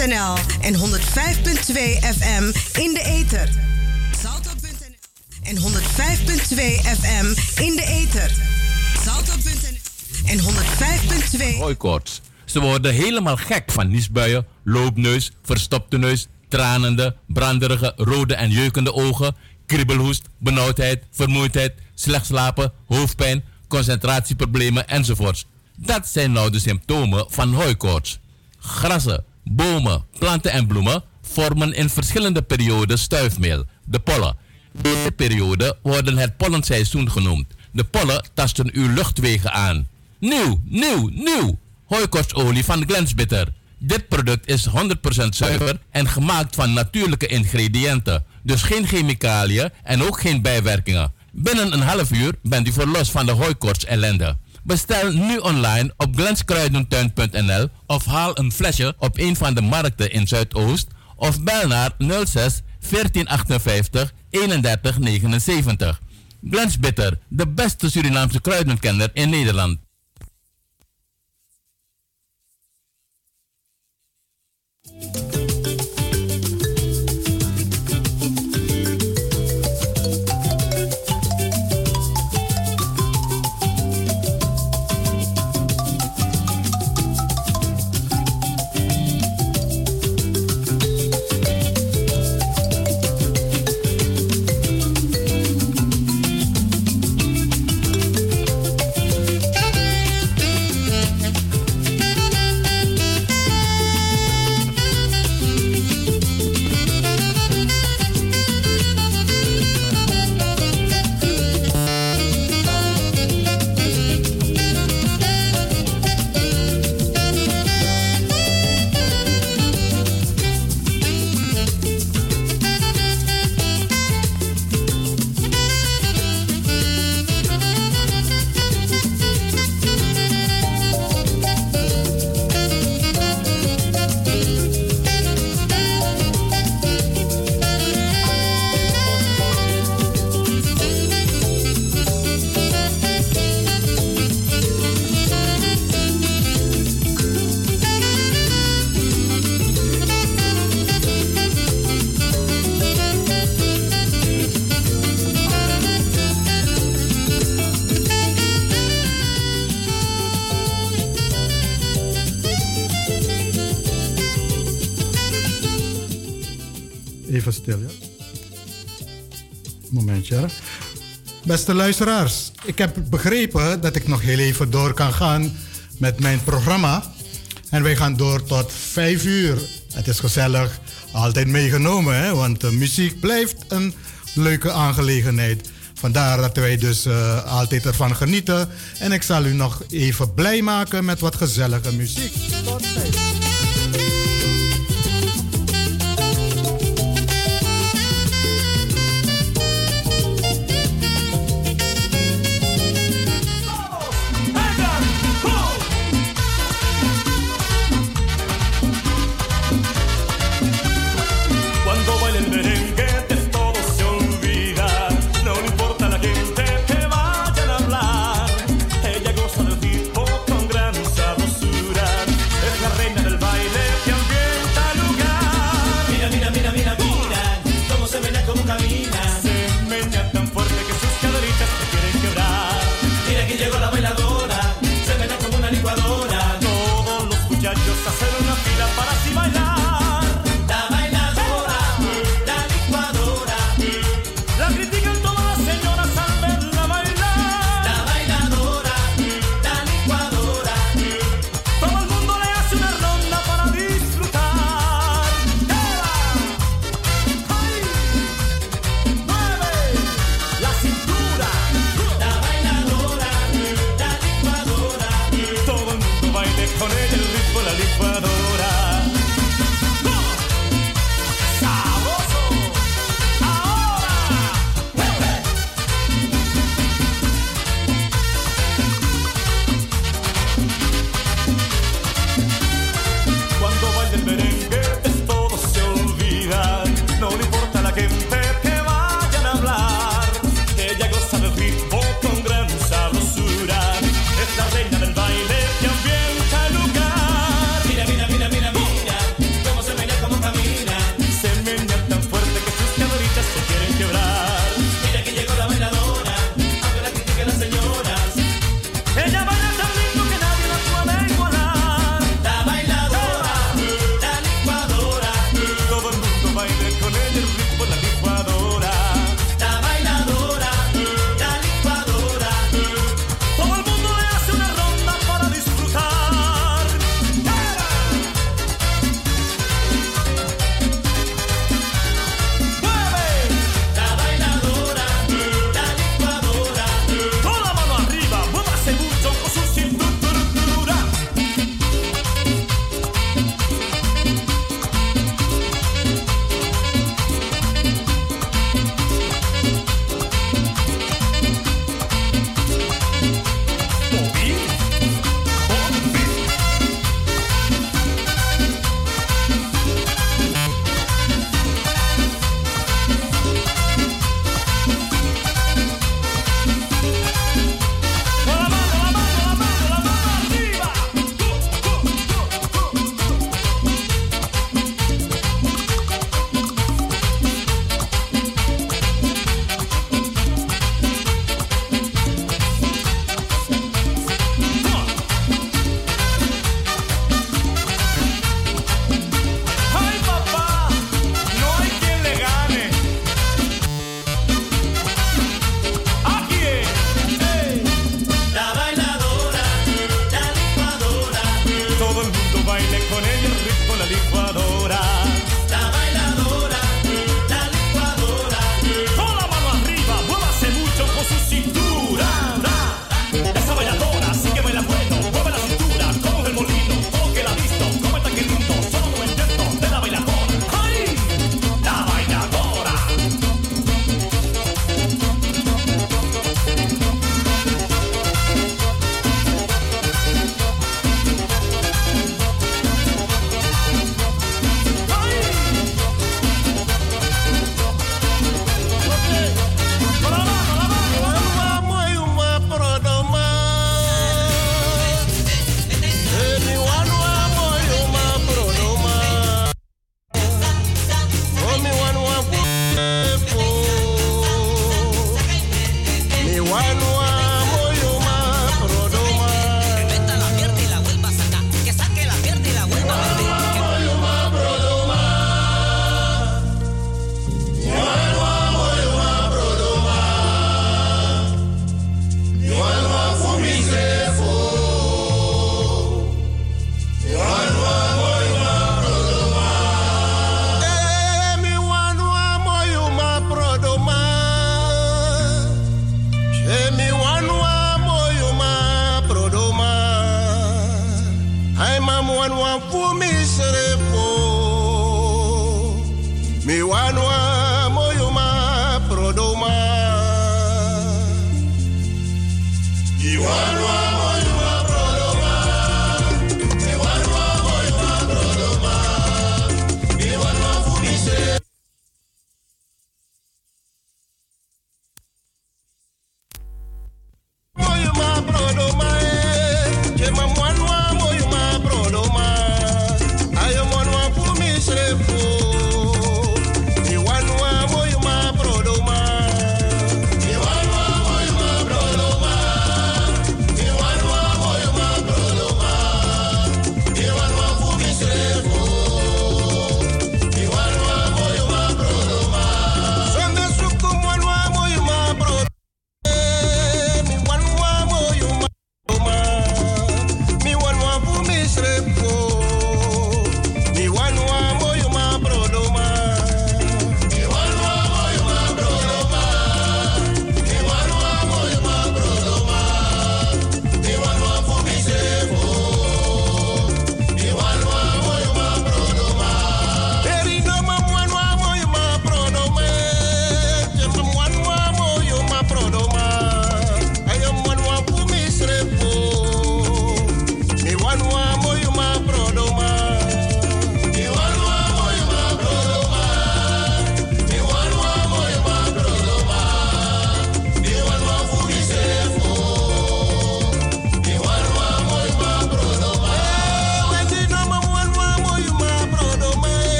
En 105.2 FM in de ether. Salto.nl en 105.2 FM in de ether. Salto.nl en 105.2 Hooikoorts. Ze worden helemaal gek van niesbuien, loopneus, verstopte neus, tranende, branderige, rode en jeukende ogen, kriebelhoest, benauwdheid, vermoeidheid, slecht slapen, hoofdpijn, concentratieproblemen enzovoorts. Dat zijn nou de symptomen van hooikoorts. Grassen, bomen, planten en bloemen vormen in verschillende perioden stuifmeel, de pollen. Deze perioden worden het pollenseizoen genoemd. De pollen tasten uw luchtwegen aan. Nieuw, nieuw, nieuw! Hooikortsolie van Glensbitter. Dit product is 100% zuiver en gemaakt van natuurlijke ingrediënten. Dus geen chemicaliën en ook geen bijwerkingen. Binnen een half uur bent u verlost van de hooikorts ellende. Bestel nu online op glenskruidentuin.nl of haal een flesje op een van de markten in Zuidoost of bel naar 06 1458 31 79. Glens Bitter, de beste Surinaamse kruidenkenner in Nederland. Beste luisteraars, ik heb begrepen dat ik nog heel even door kan gaan met mijn programma. En wij gaan door tot 5 uur. Het is gezellig, altijd meegenomen, hè? want de muziek blijft een leuke aangelegenheid. Vandaar dat wij dus eh, altijd ervan genieten. En ik zal u nog even blij maken met wat gezellige muziek. Tot 5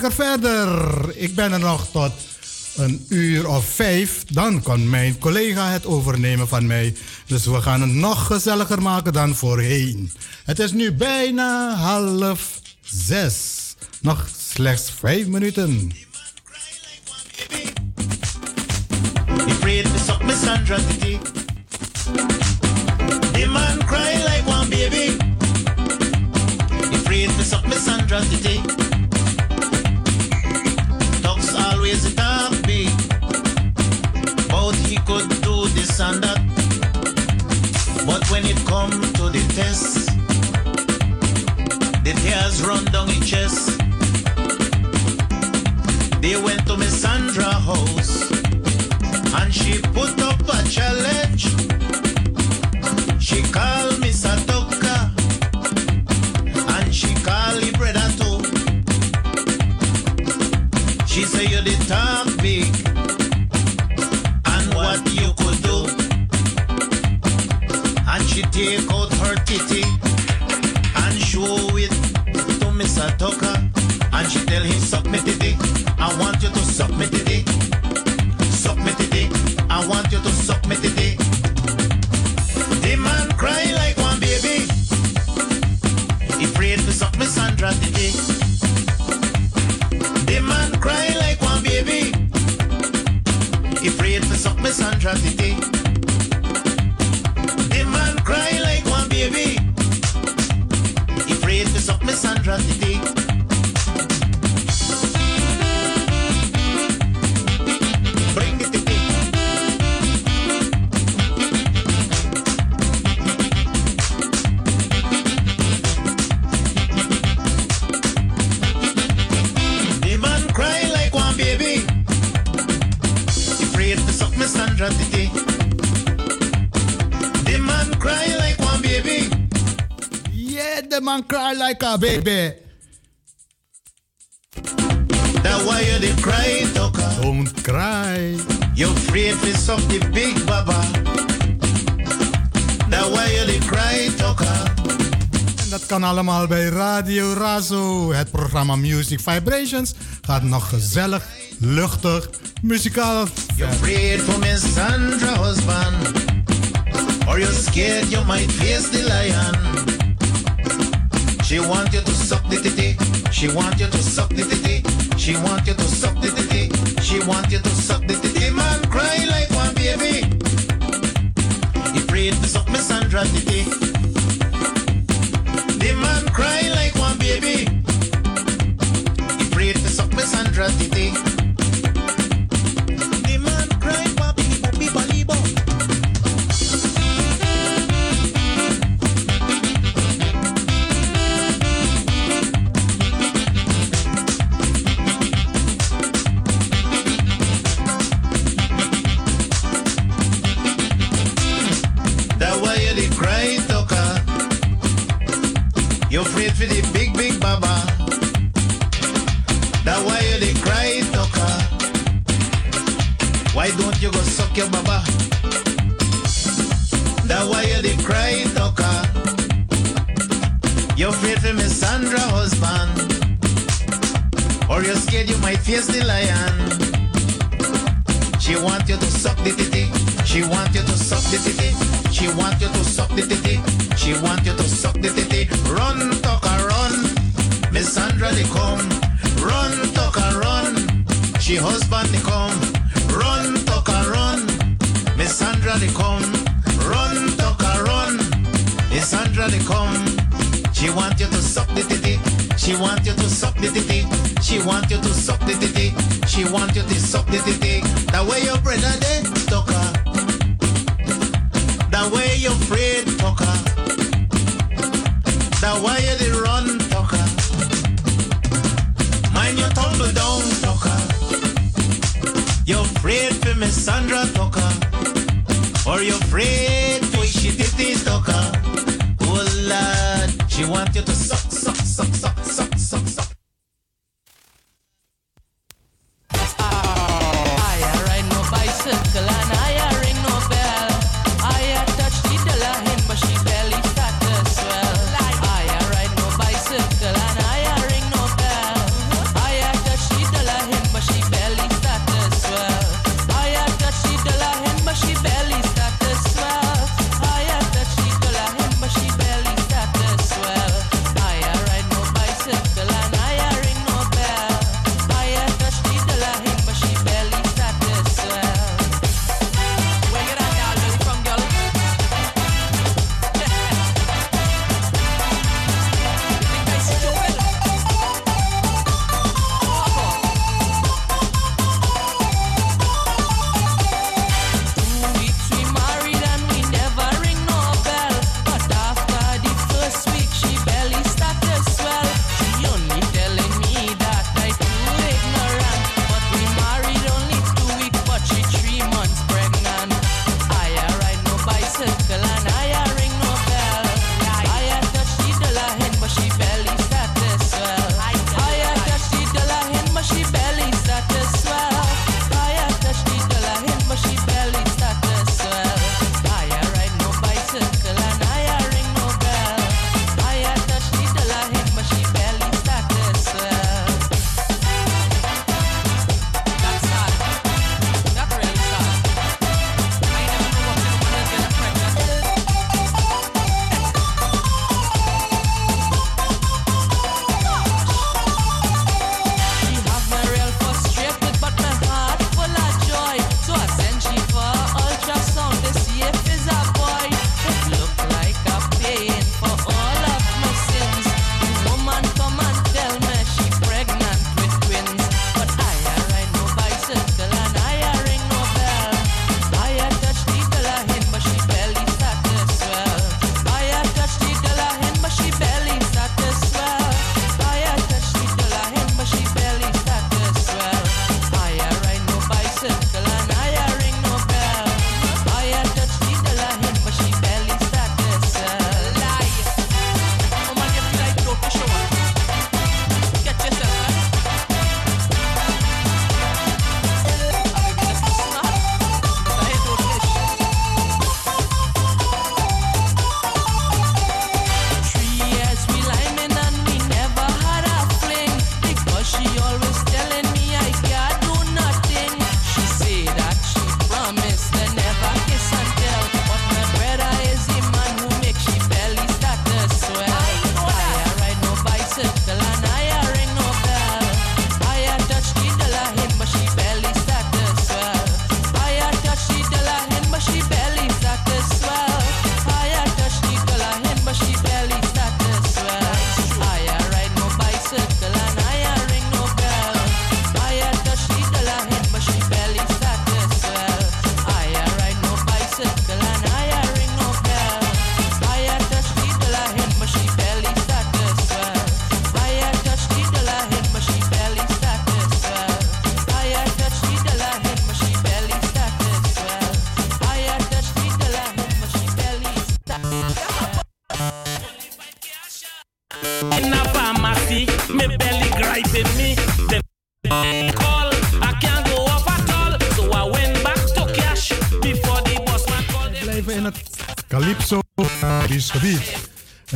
lekker verder. Ik ben er nog tot een uur of vijf. Dan kan mijn collega het overnemen van mij. Dus we gaan het nog gezelliger maken dan voorheen. Het is nu bijna half zes. Nog slechts vijf minuten. Cry like one baby. Always a talk big. But he could do this and that. But when it come to the test, the tears run down his chest. They went to Miss Sandra house and she put up a challenge. She called She say you did talk big and what you could do. And she take out her titty and show it to Miss Satoka and she tell him suck me titty. Like a baby. That why you dey cry, Toka. Don't cry. You afraid to suck the big baba. That why you dey cry, Toka. En dat kan allemaal bij Radio Razo. Het programma Music Vibrations gaat nog gezellig, luchtig, muzikaal. You're afraid for Miss Sandra husband. Or you're scared you might face the lion. She want you to suck the titty. She want you to suck the titty. She want you to suck the titty. She want you to suck the titty. Man cry like one baby. He prayed to suck Miss Sandra titty. The man cry like one baby. He prayed to suck Miss Sandra titty.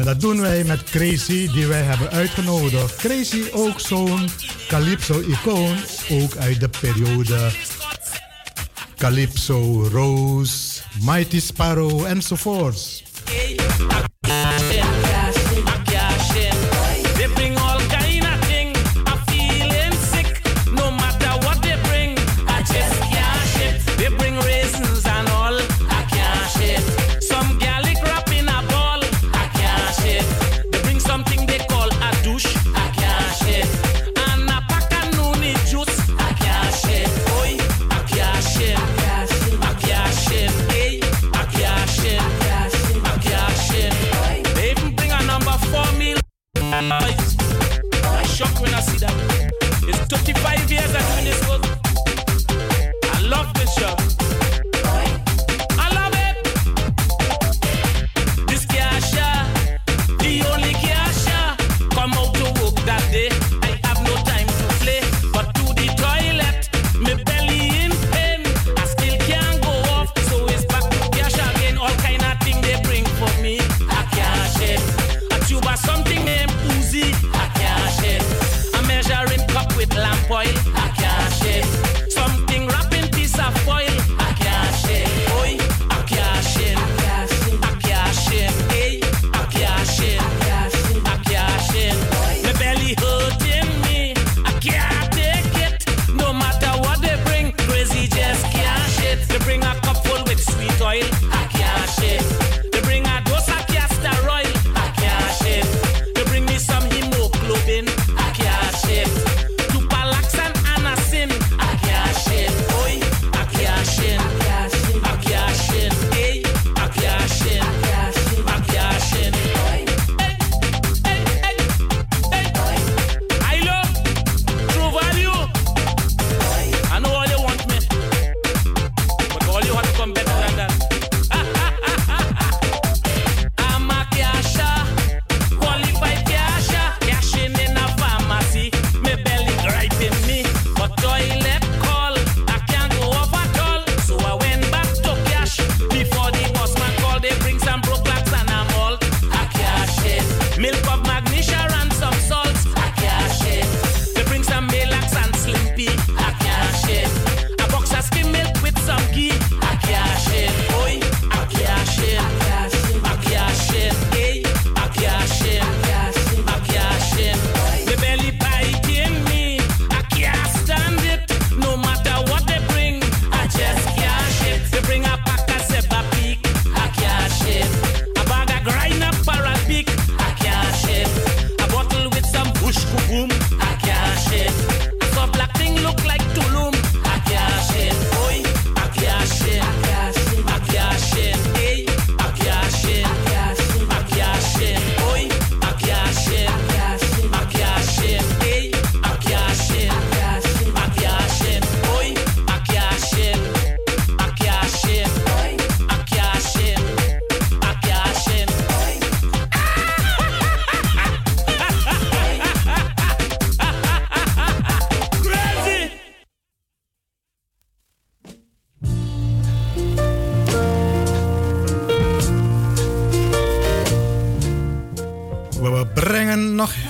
dat doen wij met Crazy, die wij hebben uitgenodigd. Crazy, ook zo'n Calypso-icoon, ook uit de periode Calypso, Rose, Mighty Sparrow enzovoorts.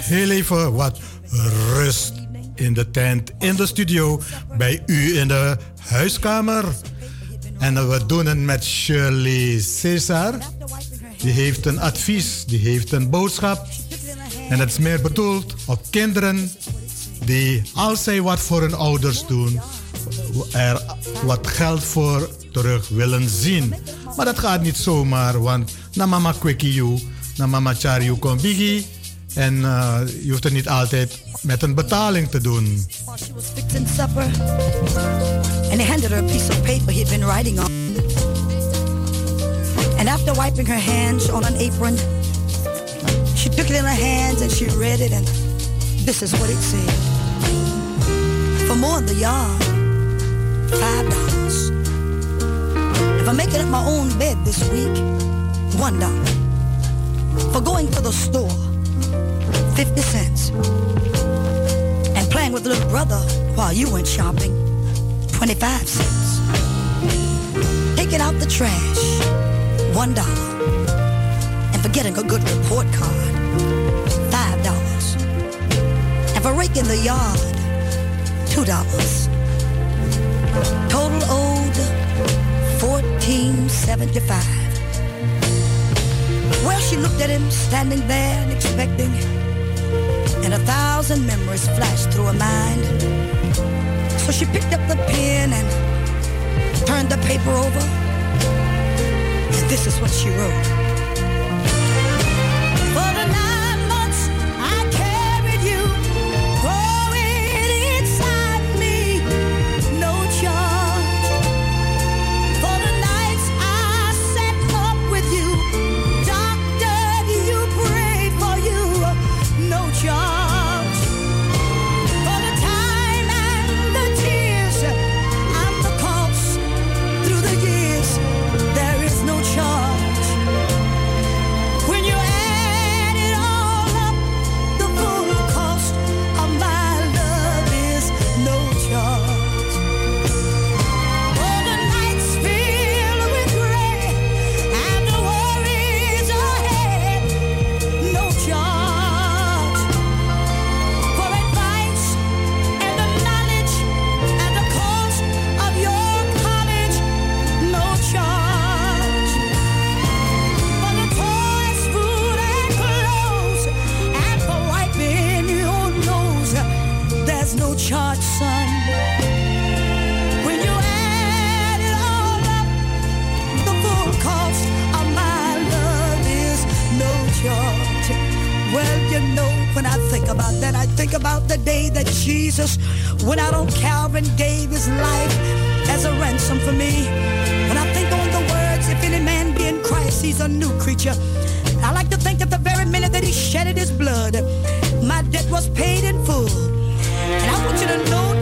heel even wat rust in de tent, in de studio, bij u in de huiskamer. En we doen het met Shirley Cesar. Die heeft een advies, die heeft een boodschap. En het is meer bedoeld op kinderen die, als zij wat voor hun ouders doen, er wat geld voor terug willen zien. Maar dat gaat niet zomaar, want na mama quickie you, na mama chario kon biggie En uh, je hoeft het niet altijd met een betaling te doen. And he handed her a piece of paper he'd been writing on. And after wiping her hands on an apron, she took it in her hands and she read it and this is what it said. For more in the yard, five dollars. If I make it up my own bed this week, one dollar. For going to the store, 50 cents. And playing with little brother while you went shopping, 25 cents. Taking out the trash, $1. And for getting a good report card, $5. And for raking the yard, $2. Total owed, 1475. Well, she looked at him standing there and expecting and a thousand memories flashed through her mind. So she picked up the pen and turned the paper over, and this is what she wrote. Jesus out on Calvary and gave his life as a ransom for me. When I think on the words, if any man be in Christ, he's a new creature. I like to think that the very minute that he shedded his blood, my debt was paid in full. And I want you to know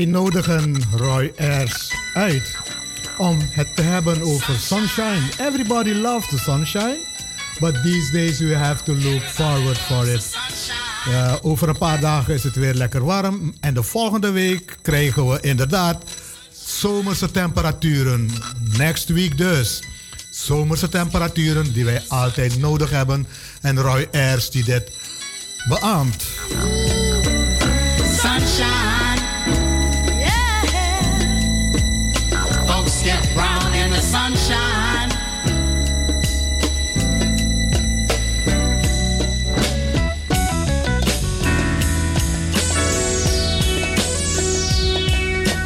Wij nodigen Roy Ayers uit om het te hebben over sunshine. Everybody loves the sunshine, but these days we have to look forward for it. Over een paar dagen is het weer lekker warm en de volgende week krijgen we inderdaad zomerse temperaturen. Next week dus. Zomerse temperaturen die wij altijd nodig hebben. En Roy Ayers die dit beaamt. Sunshine. Folks get brown in the sunshine.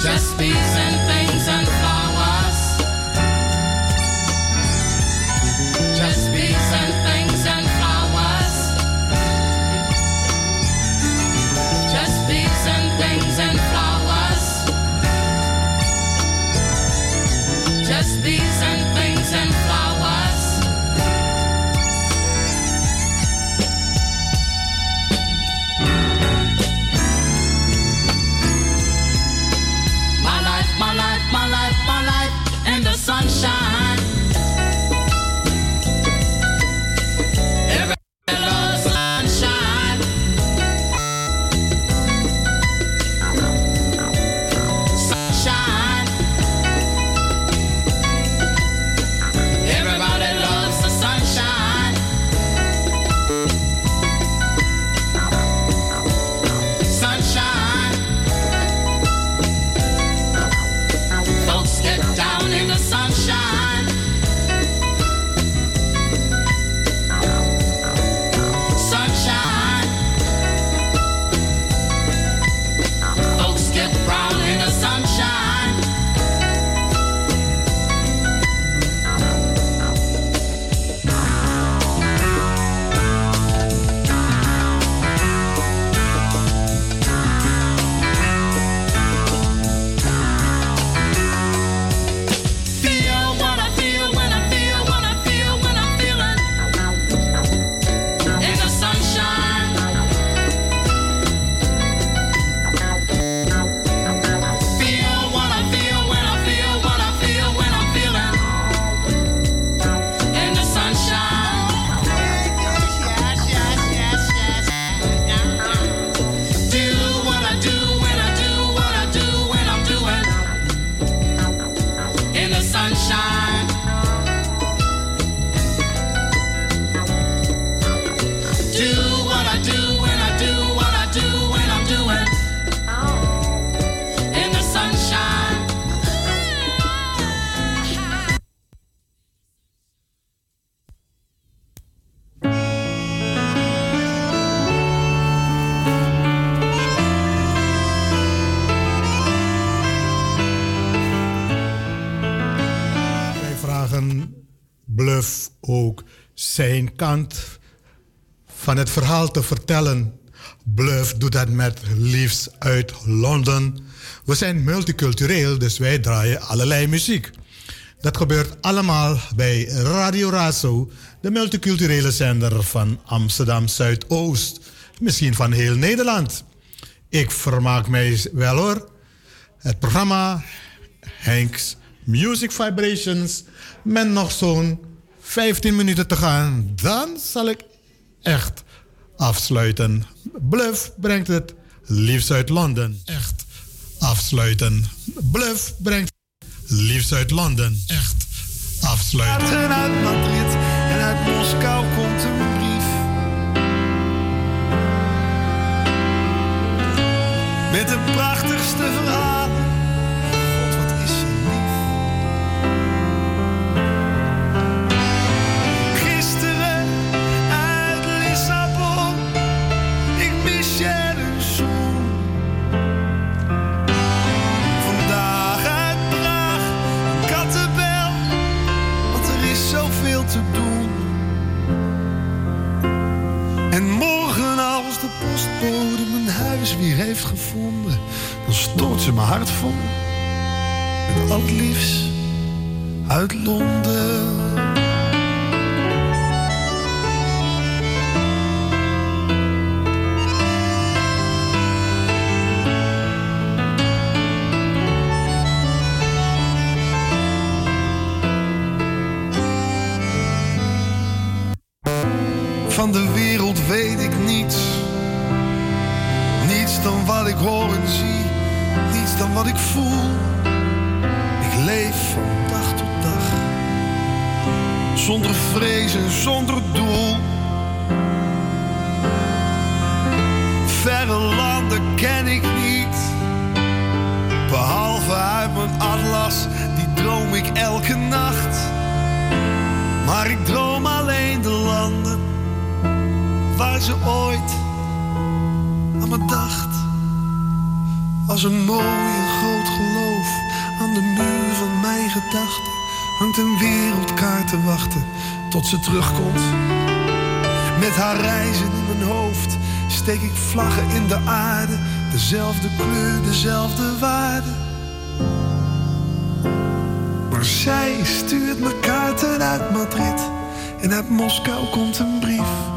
Just bees and zijn kant van het verhaal te vertellen. Bluff doet dat met liefst uit Londen. We zijn multicultureel, dus wij draaien allerlei muziek. Dat gebeurt allemaal bij Radio Razo, de multiculturele zender van Amsterdam Zuidoost. Misschien van heel Nederland. Ik vermaak mij wel hoor. Het programma Hanks Music Vibrations. Met nog zo'n 15 minuten te gaan. Dan zal ik echt afsluiten. Bluff brengt het liefst uit Londen. Echt afsluiten. Bluff brengt liefst uit Londen. Echt afsluiten. En uit Madrid en uit Moskou komt een brief. Met de prachtigste verhalen. Huis weer heeft gevonden, dan stort ze mijn hart vol. Met al het liefst uit Londen. Van de wereld weet ik niets. Ik hoor en zie. Niets dan wat ik voel. Ik leef van dag tot dag. Zonder vrees en zonder doel. Verre landen ken ik niet. Behalve uit mijn atlas, die droom ik elke nacht. Maar ik droom alleen de landen waar ze ooit aan me dacht. Als een mooi en groot geloof aan de muur van mijn gedachten hangt een wereldkaart te wachten tot ze terugkomt. Met haar reizen in mijn hoofd steek ik vlaggen in de aarde, dezelfde kleur, dezelfde waarde. Maar zij stuurt me kaarten uit Madrid en uit Moskou komt een brief.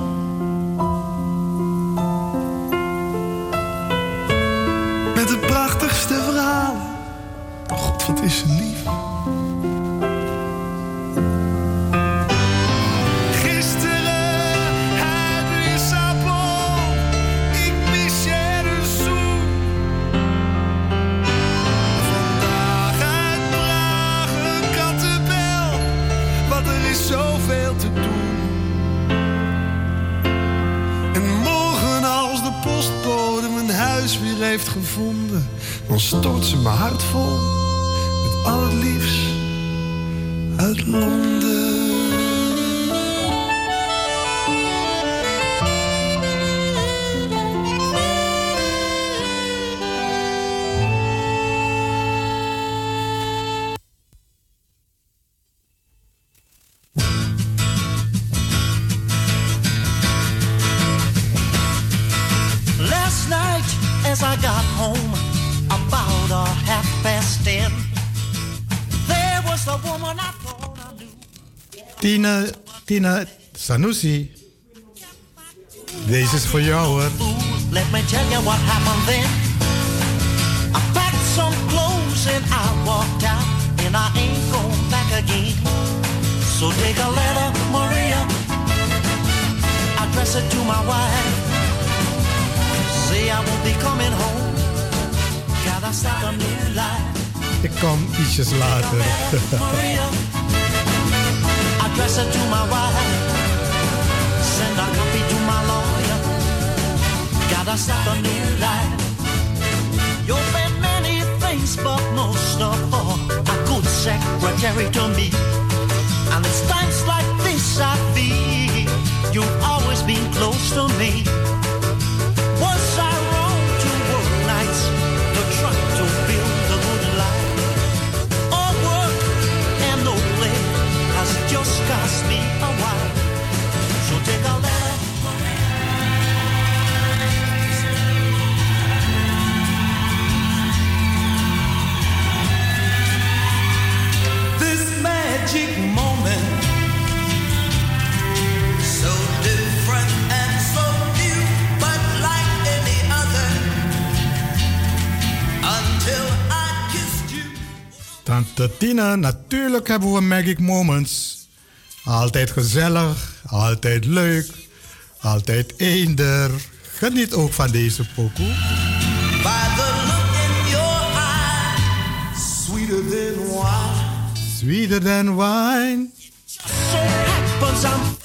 Heeft gevonden, dan stort ze mijn hart vol met al het liefst uit Londen. Tina, Tina Sanusi. Deze is voor jou hoor. Let me tell you what happened then. I packed some clothes and I walked out, and I ain't going back again. So take a letter, Maria, address it to my wife. Say I won't be coming home. Gotta start a new life. Ik kom ietsjes later. Address to my wife. Send a copy to my lawyer. Gotta start a new life. You've been many things, but most of all, a good secretary to me. And it's times like this I feel you've always been close to me. Tante Tina, natuurlijk hebben we Magic Moments. Altijd gezellig, altijd leuk, altijd eender. Geniet ook van deze pokoe. By the look in your eye, sweeter than wine. Sweeter than wine. So happens I'm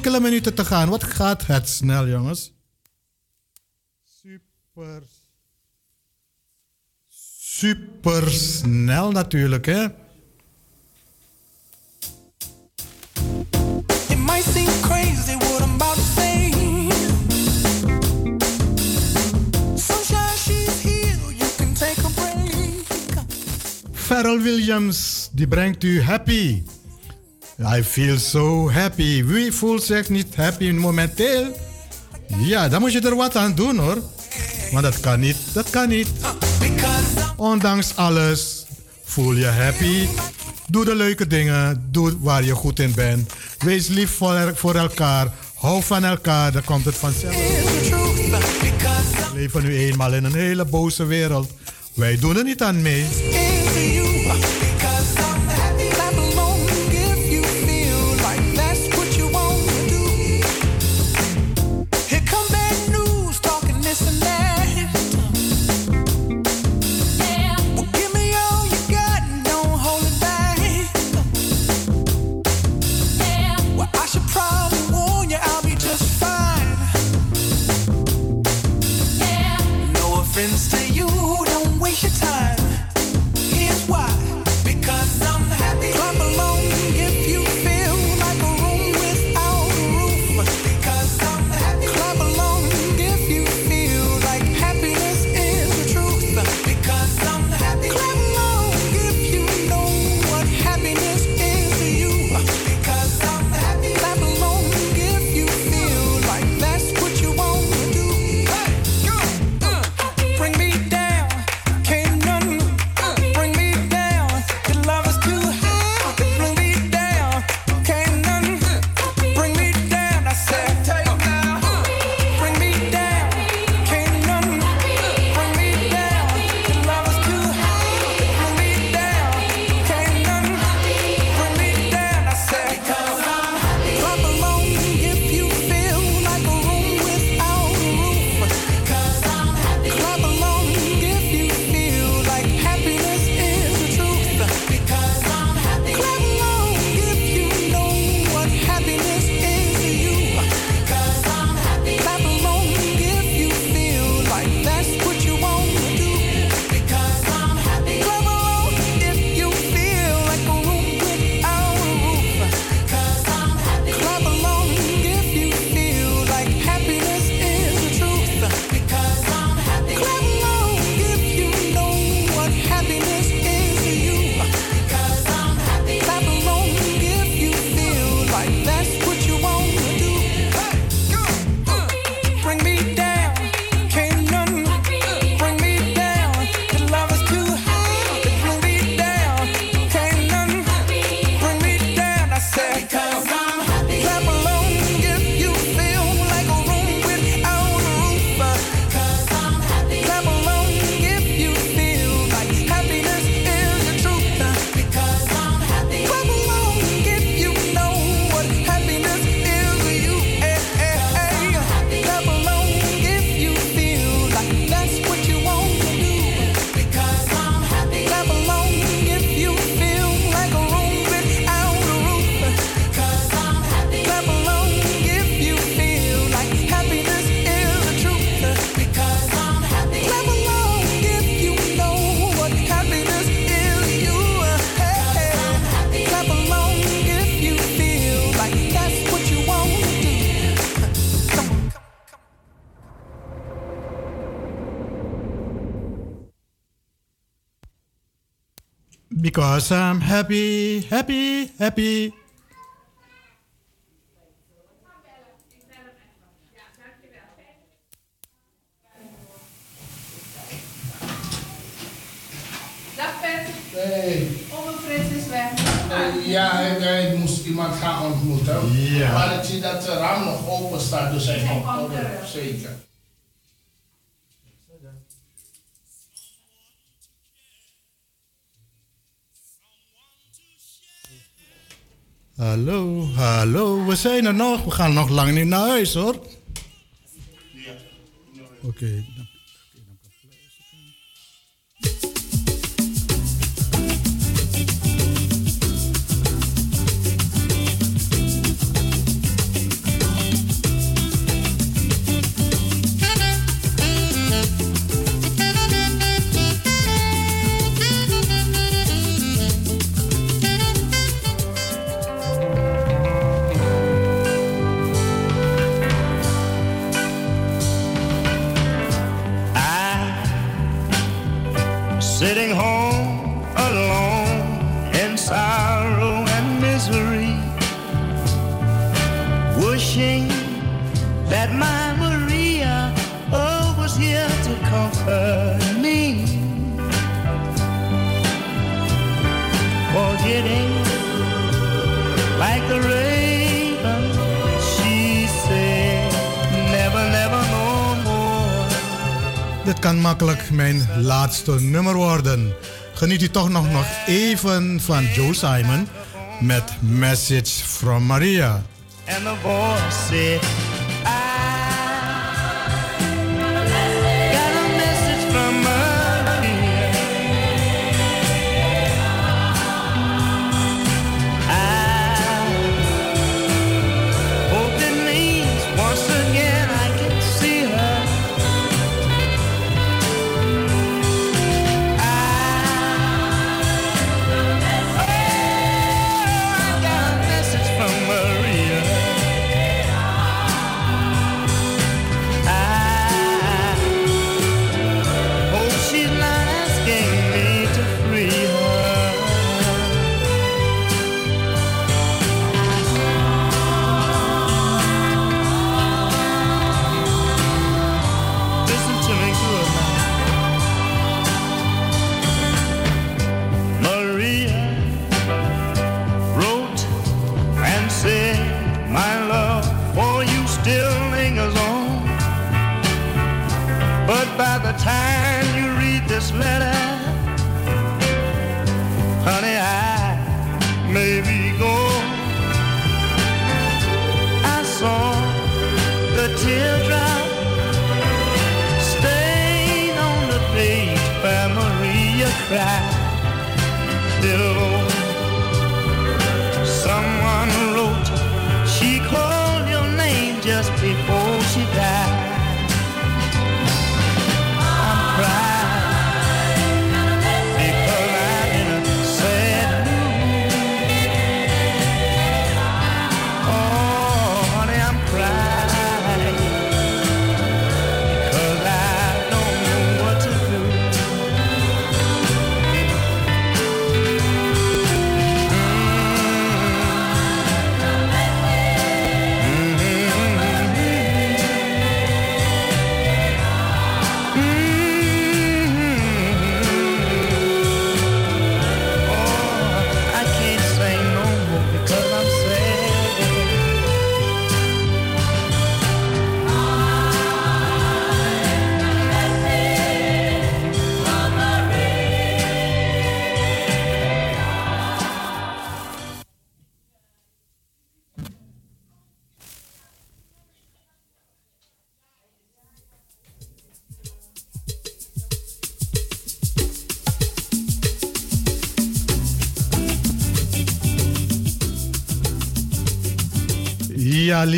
enkele minuten te gaan. Wat gaat het snel, jongens? Super. Super snel natuurlijk, hè? It might seem crazy what I'm about to say. Sunshine, she's here. You can take a break. Pharrell Williams, die brengt u happy. I feel so happy. Wie voelt zich niet happy momenteel? Ja, dan moet je er wat aan doen hoor. Maar dat kan niet, dat kan niet. Ondanks alles voel je happy. Doe de leuke dingen, doe waar je goed in bent. Wees lief voor, voor elkaar, hou van elkaar, dan komt het vanzelf. We leven nu eenmaal in een hele boze wereld. Wij doen er niet aan mee. Cause I'm happy, happy, happy. Hallo, hallo, we zijn er nog. We gaan nog lang niet naar huis hoor. Oké. sitting home. kan makkelijk mijn laatste nummer worden. Geniet u toch nog, nog even van Joe Simon met Message from Maria.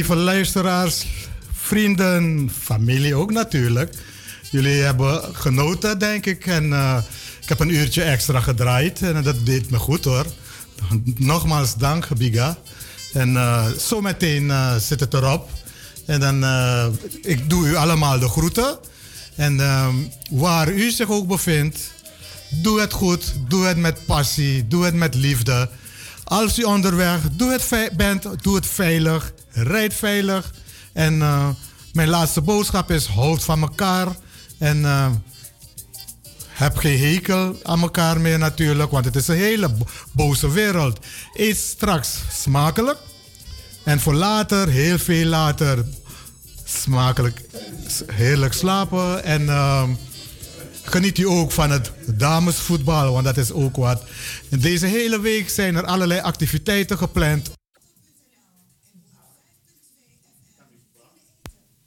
Lieve luisteraars, vrienden, familie ook natuurlijk. Jullie hebben genoten, denk ik. En eh, ik heb een uurtje extra gedraaid en dat deed me goed hoor. Nogmaals dank, Biga. En uh, zometeen uh, zit het erop. En dan, ik doe u allemaal de groeten. En ehm, waar u zich ook bevindt, doe het goed, doe het met passie, doe het met liefde. Als u onderweg doe het bent, doe het veilig, rijd veilig. En mijn laatste boodschap is: houd van elkaar. En heb geen hekel aan elkaar meer natuurlijk, want het is een hele boze wereld. Eet straks smakelijk. En voor later, heel veel later, smakelijk, heerlijk slapen. En uh, geniet u ook van het damesvoetbal, want dat is ook wat. Deze hele week zijn er allerlei activiteiten gepland.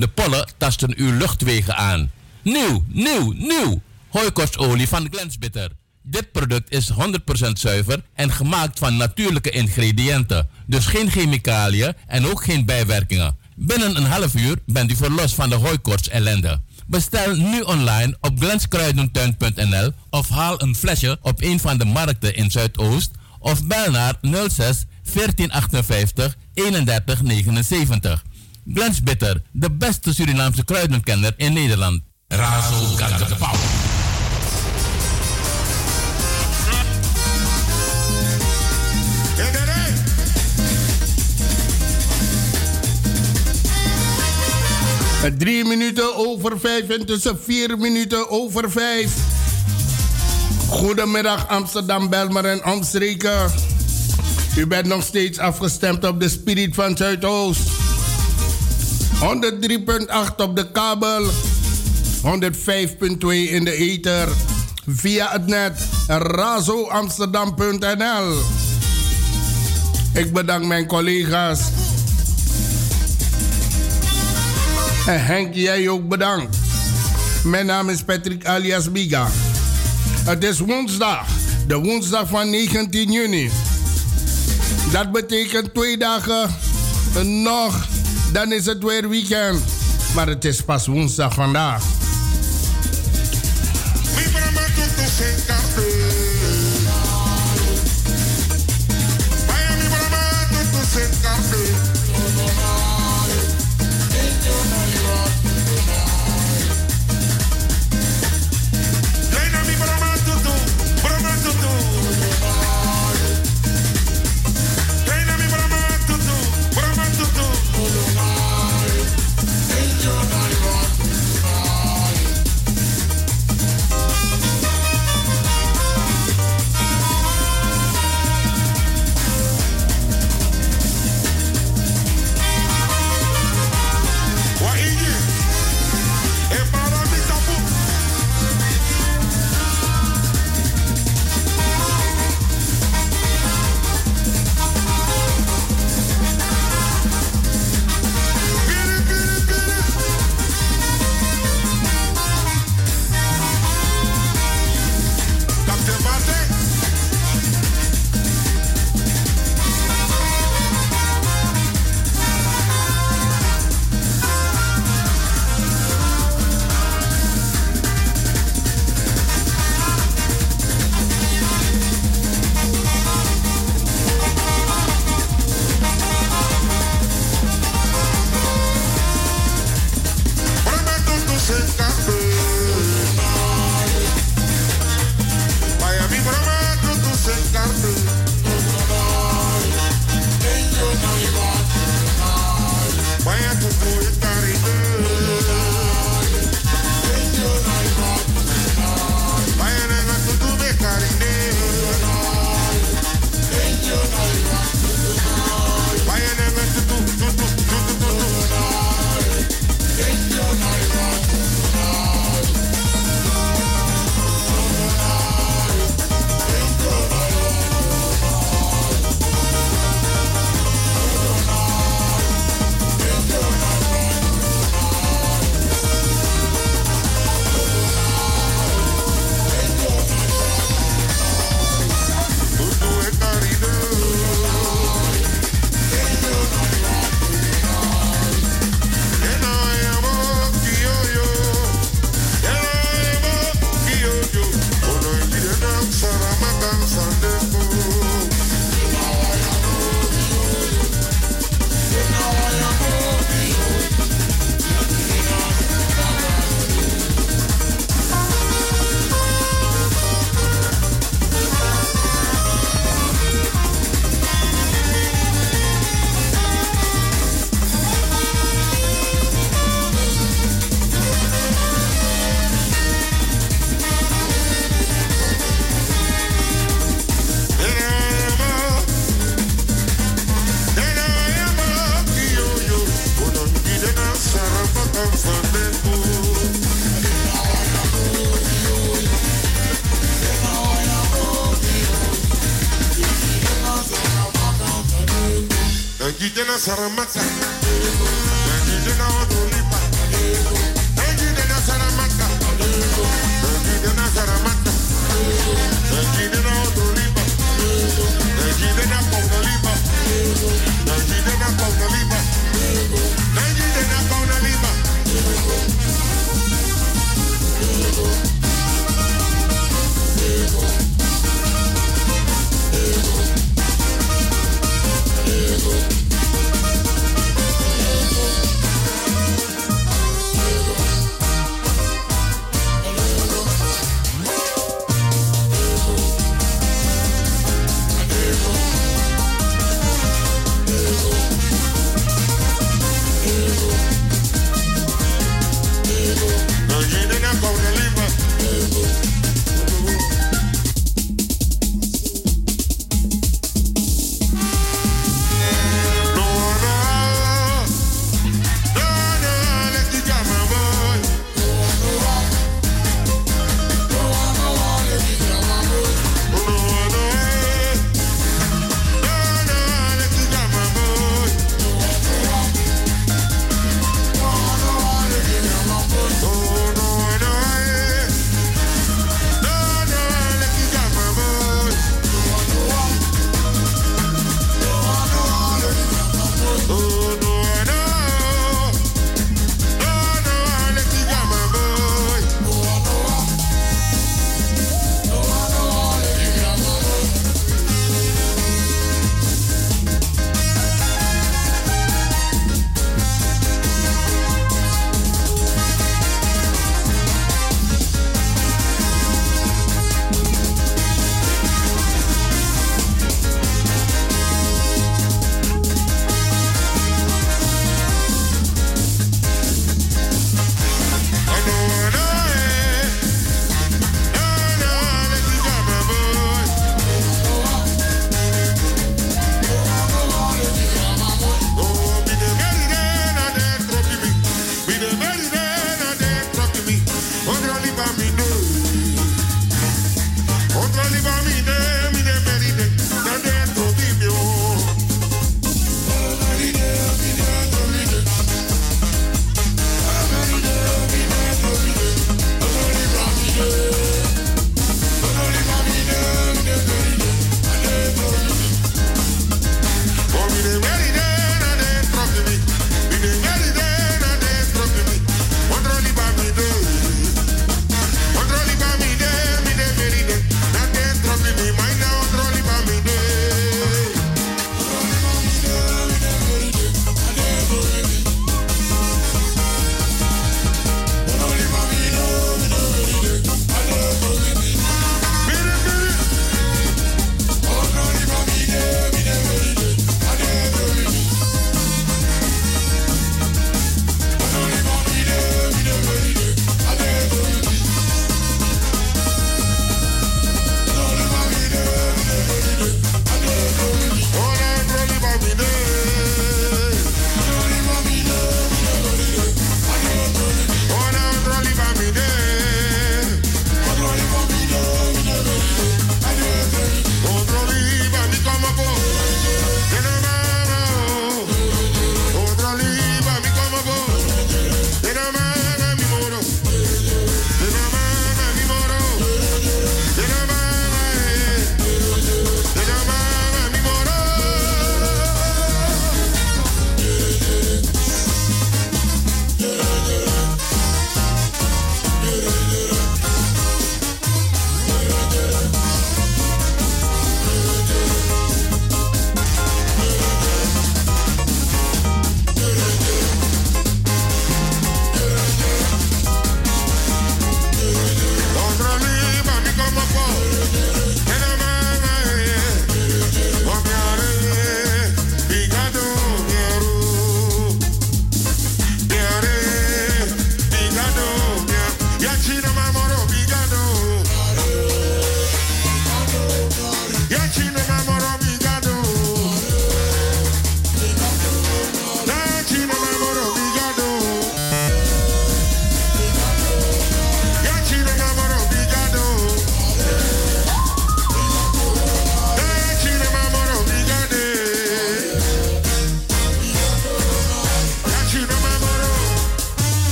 De pollen tasten uw luchtwegen aan. Nieuw, nieuw, nieuw! hooikostolie van Glensbitter. Dit product is 100% zuiver en gemaakt van natuurlijke ingrediënten. Dus geen chemicaliën en ook geen bijwerkingen. Binnen een half uur bent u verlost van de hooikoorts ellende. Bestel nu online op glenskruidentuin.nl of haal een flesje op een van de markten in Zuidoost of bel naar 06 1458 31 79. Glensbitter, de beste Surinaamse kruidenkenner in Nederland. Razo power. Drie minuten over vijf en tussen vier minuten over vijf. Goedemiddag Amsterdam, Belmer en omstreken. U bent nog steeds afgestemd op de Spirit van Zuidoost. 103.8 op de kabel. 105.2 in de ether. Via het net razoamsterdam.nl. Ik bedank mijn collega's En Henk, jij ook bedankt. Mijn naam is Patrick alias Biga. Het is woensdag, de woensdag van 19 juni. Dat betekent twee dagen nog, dan is het weer weekend. Maar het is pas woensdag vandaag.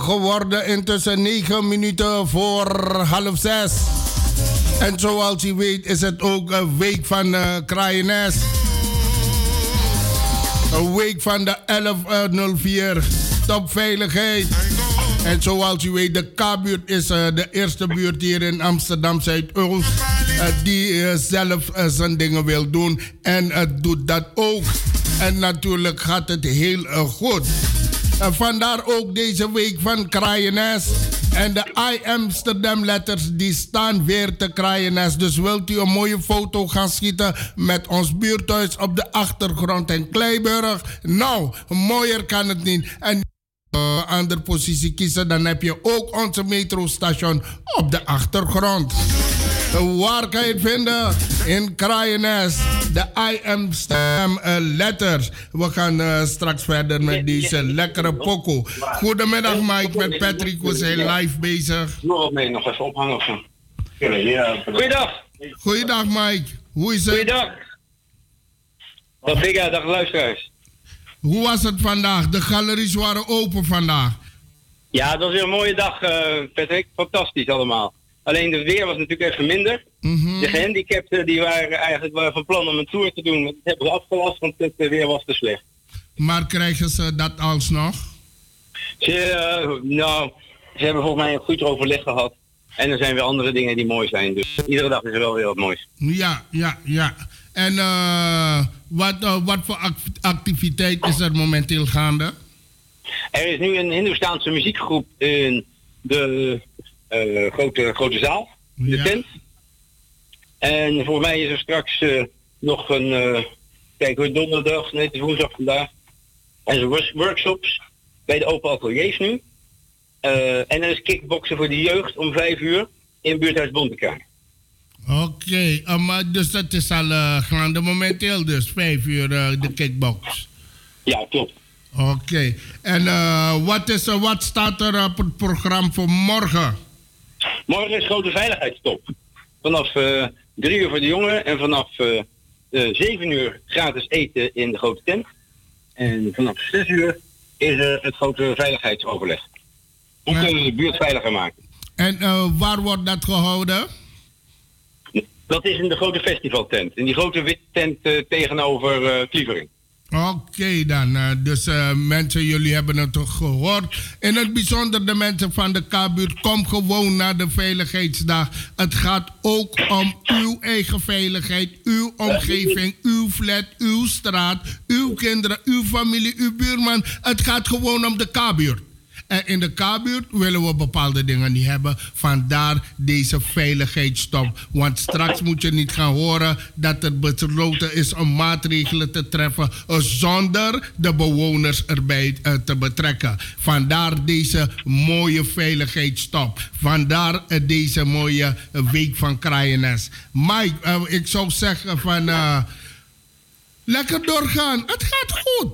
Geworden intussen 9 minuten voor half 6. En zoals u weet is het ook een week van uh, Kraaienes. Een week van de 1104 topveiligheid. En zoals u weet, de K-buurt is uh, de eerste buurt hier in Amsterdam Zuidoost. Uh, die zelf zijn dingen wil doen. En het doet dat ook. En natuurlijk gaat het heel goed. En vandaar ook deze week van Kraaienes. En de I Amsterdam letters die staan weer te Kraaienes. Dus wilt u een mooie foto gaan schieten met ons buurthuis op de achtergrond in Kleiburg? Nou, mooier kan het niet. En andere positie kiezen, dan heb je ook onze metrostation op de achtergrond. Waar kan je het vinden? In Kraaienes. De I am Stem uh, letters. We gaan uh, straks verder met deze lekkere pokoe. Goedemiddag Mike, met Patrick. We zijn live bezig. Nog nee, nog even ophangen. Goeiedag. Goeiedag Mike. Hoe is het? Goeiedag. Jij, dag luisteraars. Hoe was het vandaag? De galeries waren open vandaag. Ja, het was weer een mooie dag, uh, Patrick. Fantastisch allemaal. Alleen het weer was natuurlijk even minder. Mm -hmm. De gehandicapten die waren eigenlijk wel van plan om een tour te doen. Maar dat hebben ze afgelast, want het weer was te slecht. Maar krijgen ze dat alsnog? Ze, uh, nou, ze hebben volgens mij een goed overleg gehad. En er zijn weer andere dingen die mooi zijn. Dus iedere dag is er wel weer wat moois. Ja, ja, ja. En uh, wat, uh, wat voor activiteit is er momenteel gaande? Er is nu een Hindoestaanse muziekgroep in de uh, grote, grote zaal, de Ja. tent. En voor mij is er straks nog een, kijk hoor, donderdag, nee het is woensdag vandaag. En er zijn workshops bij de open ateliers nu. En er is kickboksen voor de jeugd om vijf uur in buurthuis Bontekerk. Oké, okay, uh, maar dus dat is al uh, gaande momenteel dus, vijf uur uh, de kickbox. Ja, klopt. Oké, okay. en wat, is, wat staat er op het programma voor morgen? Morgen is grote veiligheidstop. Vanaf drie uur voor de jongeren en vanaf zeven uur gratis eten in de grote tent. En vanaf zes uur is er het grote veiligheidsoverleg. Hoe kunnen we de buurt veiliger maken? En waar wordt dat gehouden? Dat is in de grote festivaltent. In die grote witte tent uh, tegenover uh. Oké dan, uh, dus mensen, jullie hebben het toch gehoord. In het bijzonder de mensen van de K-buurt, kom gewoon naar de Veiligheidsdag. Het gaat ook om uw eigen veiligheid, uw omgeving, uw flat, uw straat, uw kinderen, uw familie, uw buurman. Het gaat gewoon om de K-buurt. En in de K-buurt willen we bepaalde dingen niet hebben. Vandaar deze veiligheidsstop. Want straks moet je niet gaan horen dat er besloten is om maatregelen te treffen zonder de bewoners erbij eh, te betrekken. Vandaar deze mooie veiligheidsstop. Vandaar eh, deze mooie eh, week van Kraaienes. Mike, ik zou zeggen van... lekker doorgaan. Het gaat goed.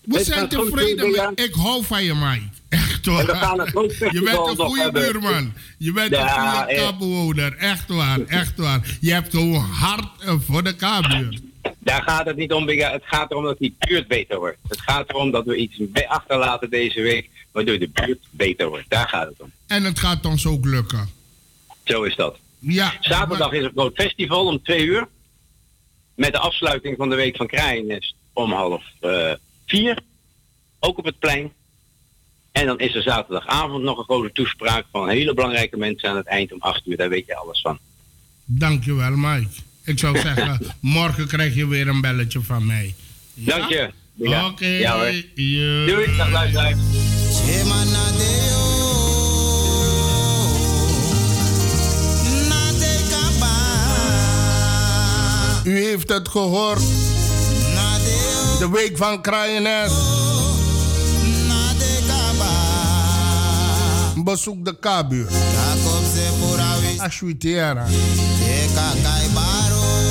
We Het zijn tevreden. Ik hou van je, Mike. Echt hoor. En we gaan een groot Je bent een goede buurman. Je bent een goede kaapbewoner. Echt waar, echt waar. Je hebt zo'n hart eh, voor de kaapbuurt. Daar gaat het niet om. Het gaat erom dat die buurt beter wordt. Het gaat erom dat we iets achterlaten deze week, waardoor de buurt beter wordt. Daar gaat het om. En het gaat ons ook lukken. Zo is dat. Ja. Zaterdag is een groot festival om twee uur. Met de afsluiting van de week van Kraaiennest om half eh, vier. Ook op het plein. En dan is er zaterdagavond nog een grote toespraak van hele belangrijke mensen aan het eind om acht uur. Daar weet je alles van. Dankjewel, Mike. Ik zou zeggen, morgen krijg je weer een belletje van mij. Dank je. Bigga. Oké. Ja hoor. je- Doei, dag luisteraars. U heeft het gehoord. De week van Kraaienest. Bezoek de K-buurt.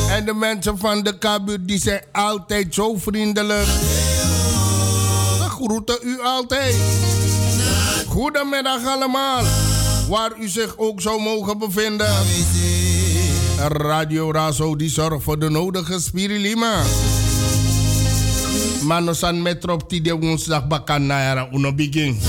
En de mensen van de K-buurt die zijn altijd zo vriendelijk. We groeten u altijd. Goedemiddag allemaal. Waar u zich ook zou mogen bevinden. Radio Razo die zorgt voor de nodige spirilima. Manosan metrop die de woensdag bakan naira uno begin.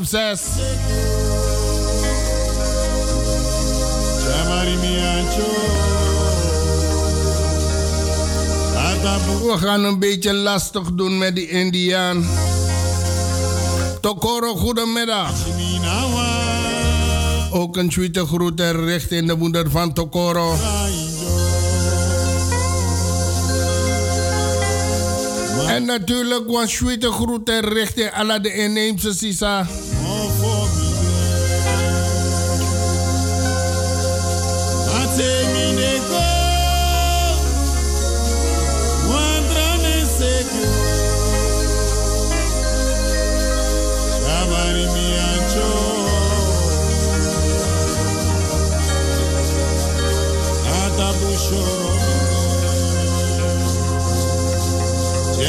Zes. We gaan een beetje lastig doen met die Indiaan. Tokoro, goedemiddag. Ook een tweede groeten richting de moeder van Tokoro. En natuurlijk een tweede groeten richting alle de inheemse Sisa.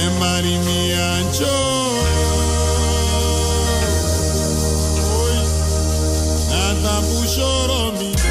Mari mi ancho Oi. Nata mi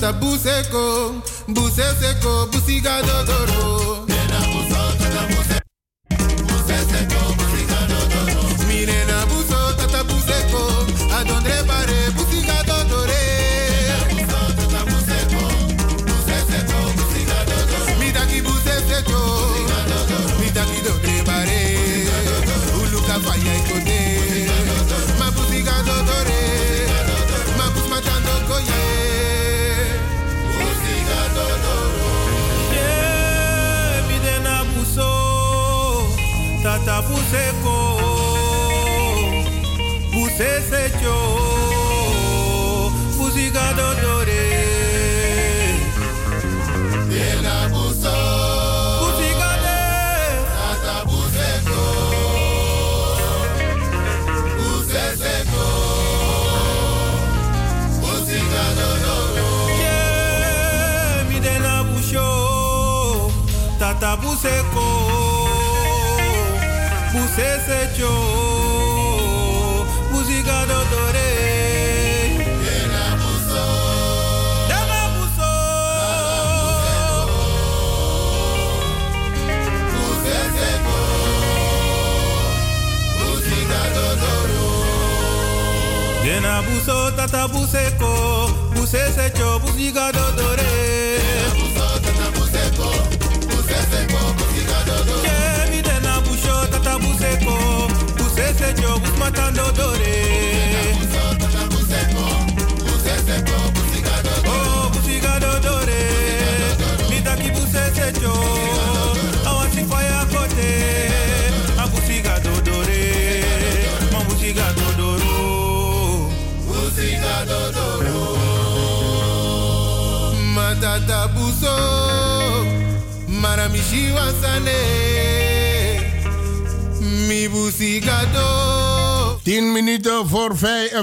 tabou, c'est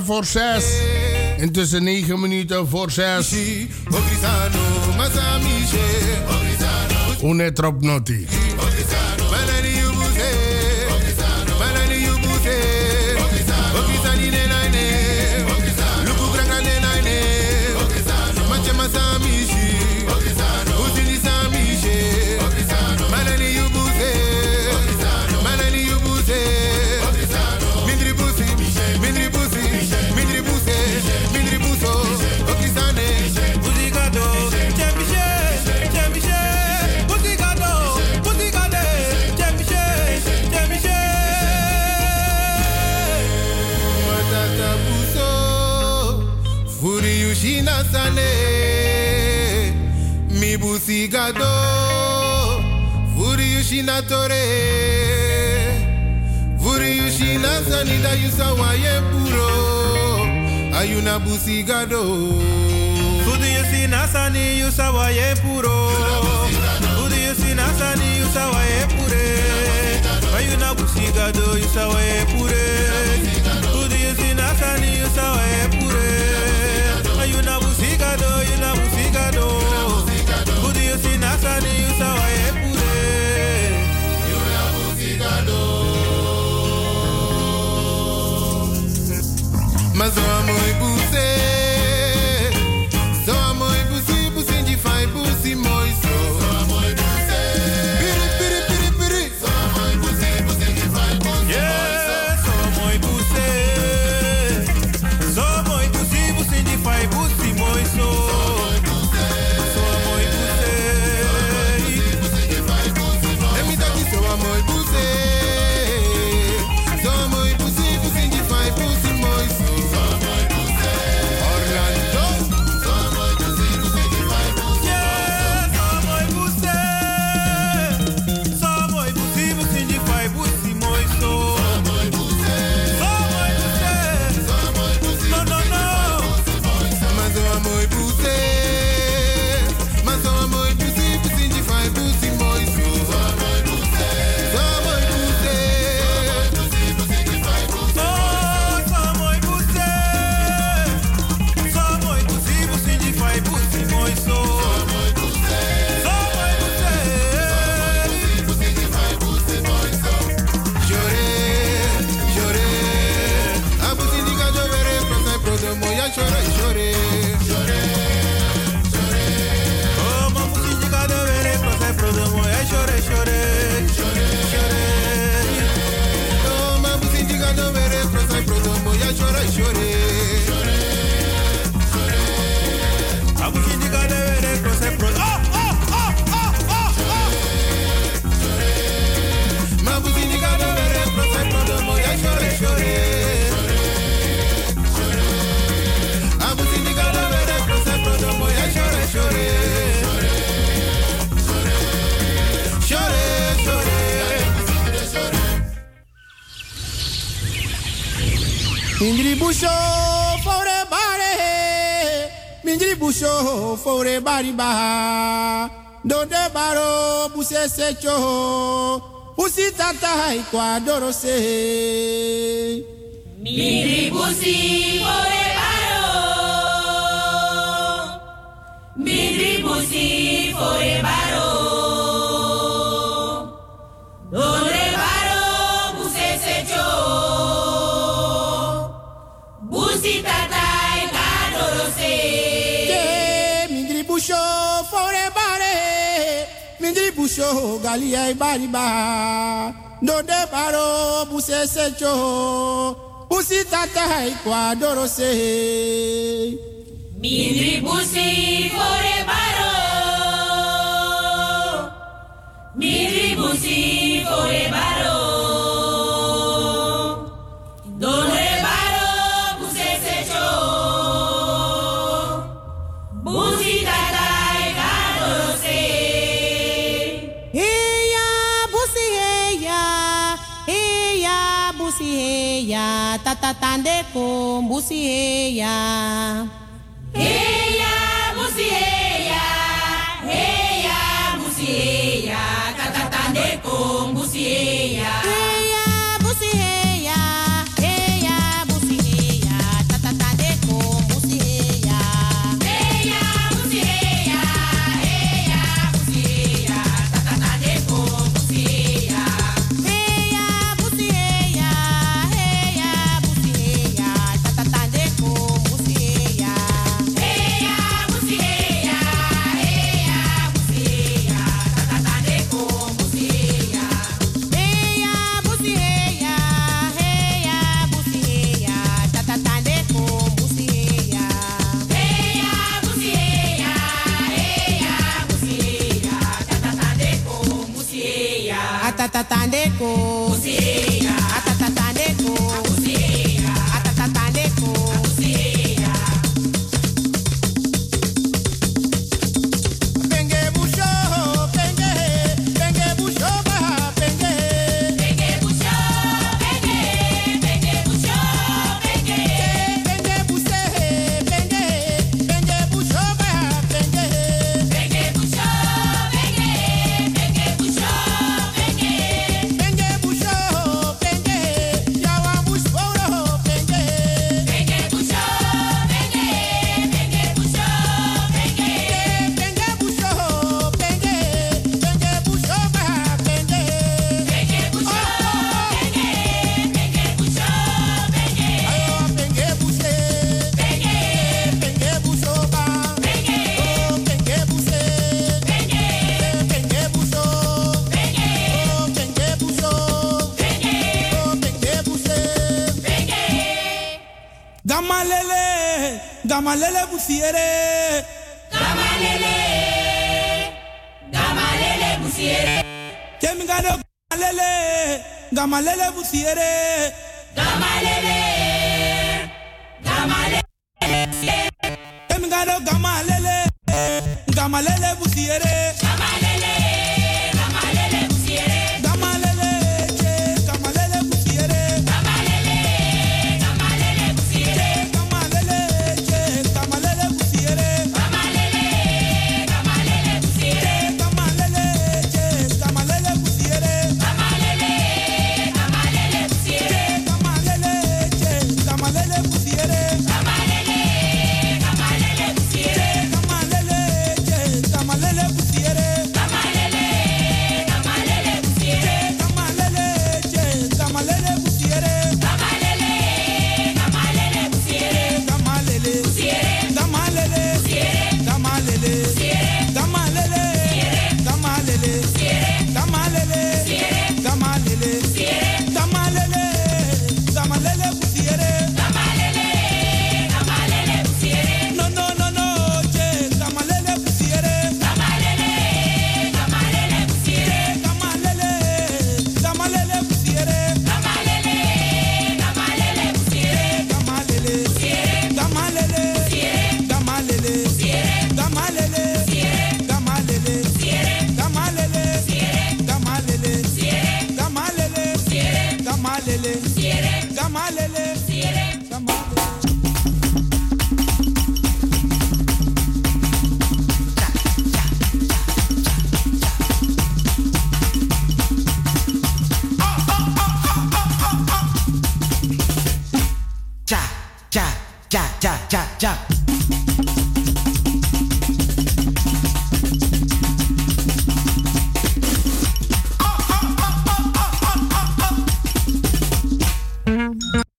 voor 6. Intussen 9 minuten voor 6. Unetropnoti. do Vuri yushina tore Vuri yushina sanida yusawa ye e puro. Ayuna busigado Vuri yushina sani yusawa ye e puro. Vuri yushina sani yusawa ye e pure. Ayuna busigado yusawa ye pure. the ore baribaha donde baro busese choho. Busi tata haikwa dorose. Miri busi. ali ai donderbaro, no de baro secho busi ta hai kwa dorose tatandeko mbusi ta ta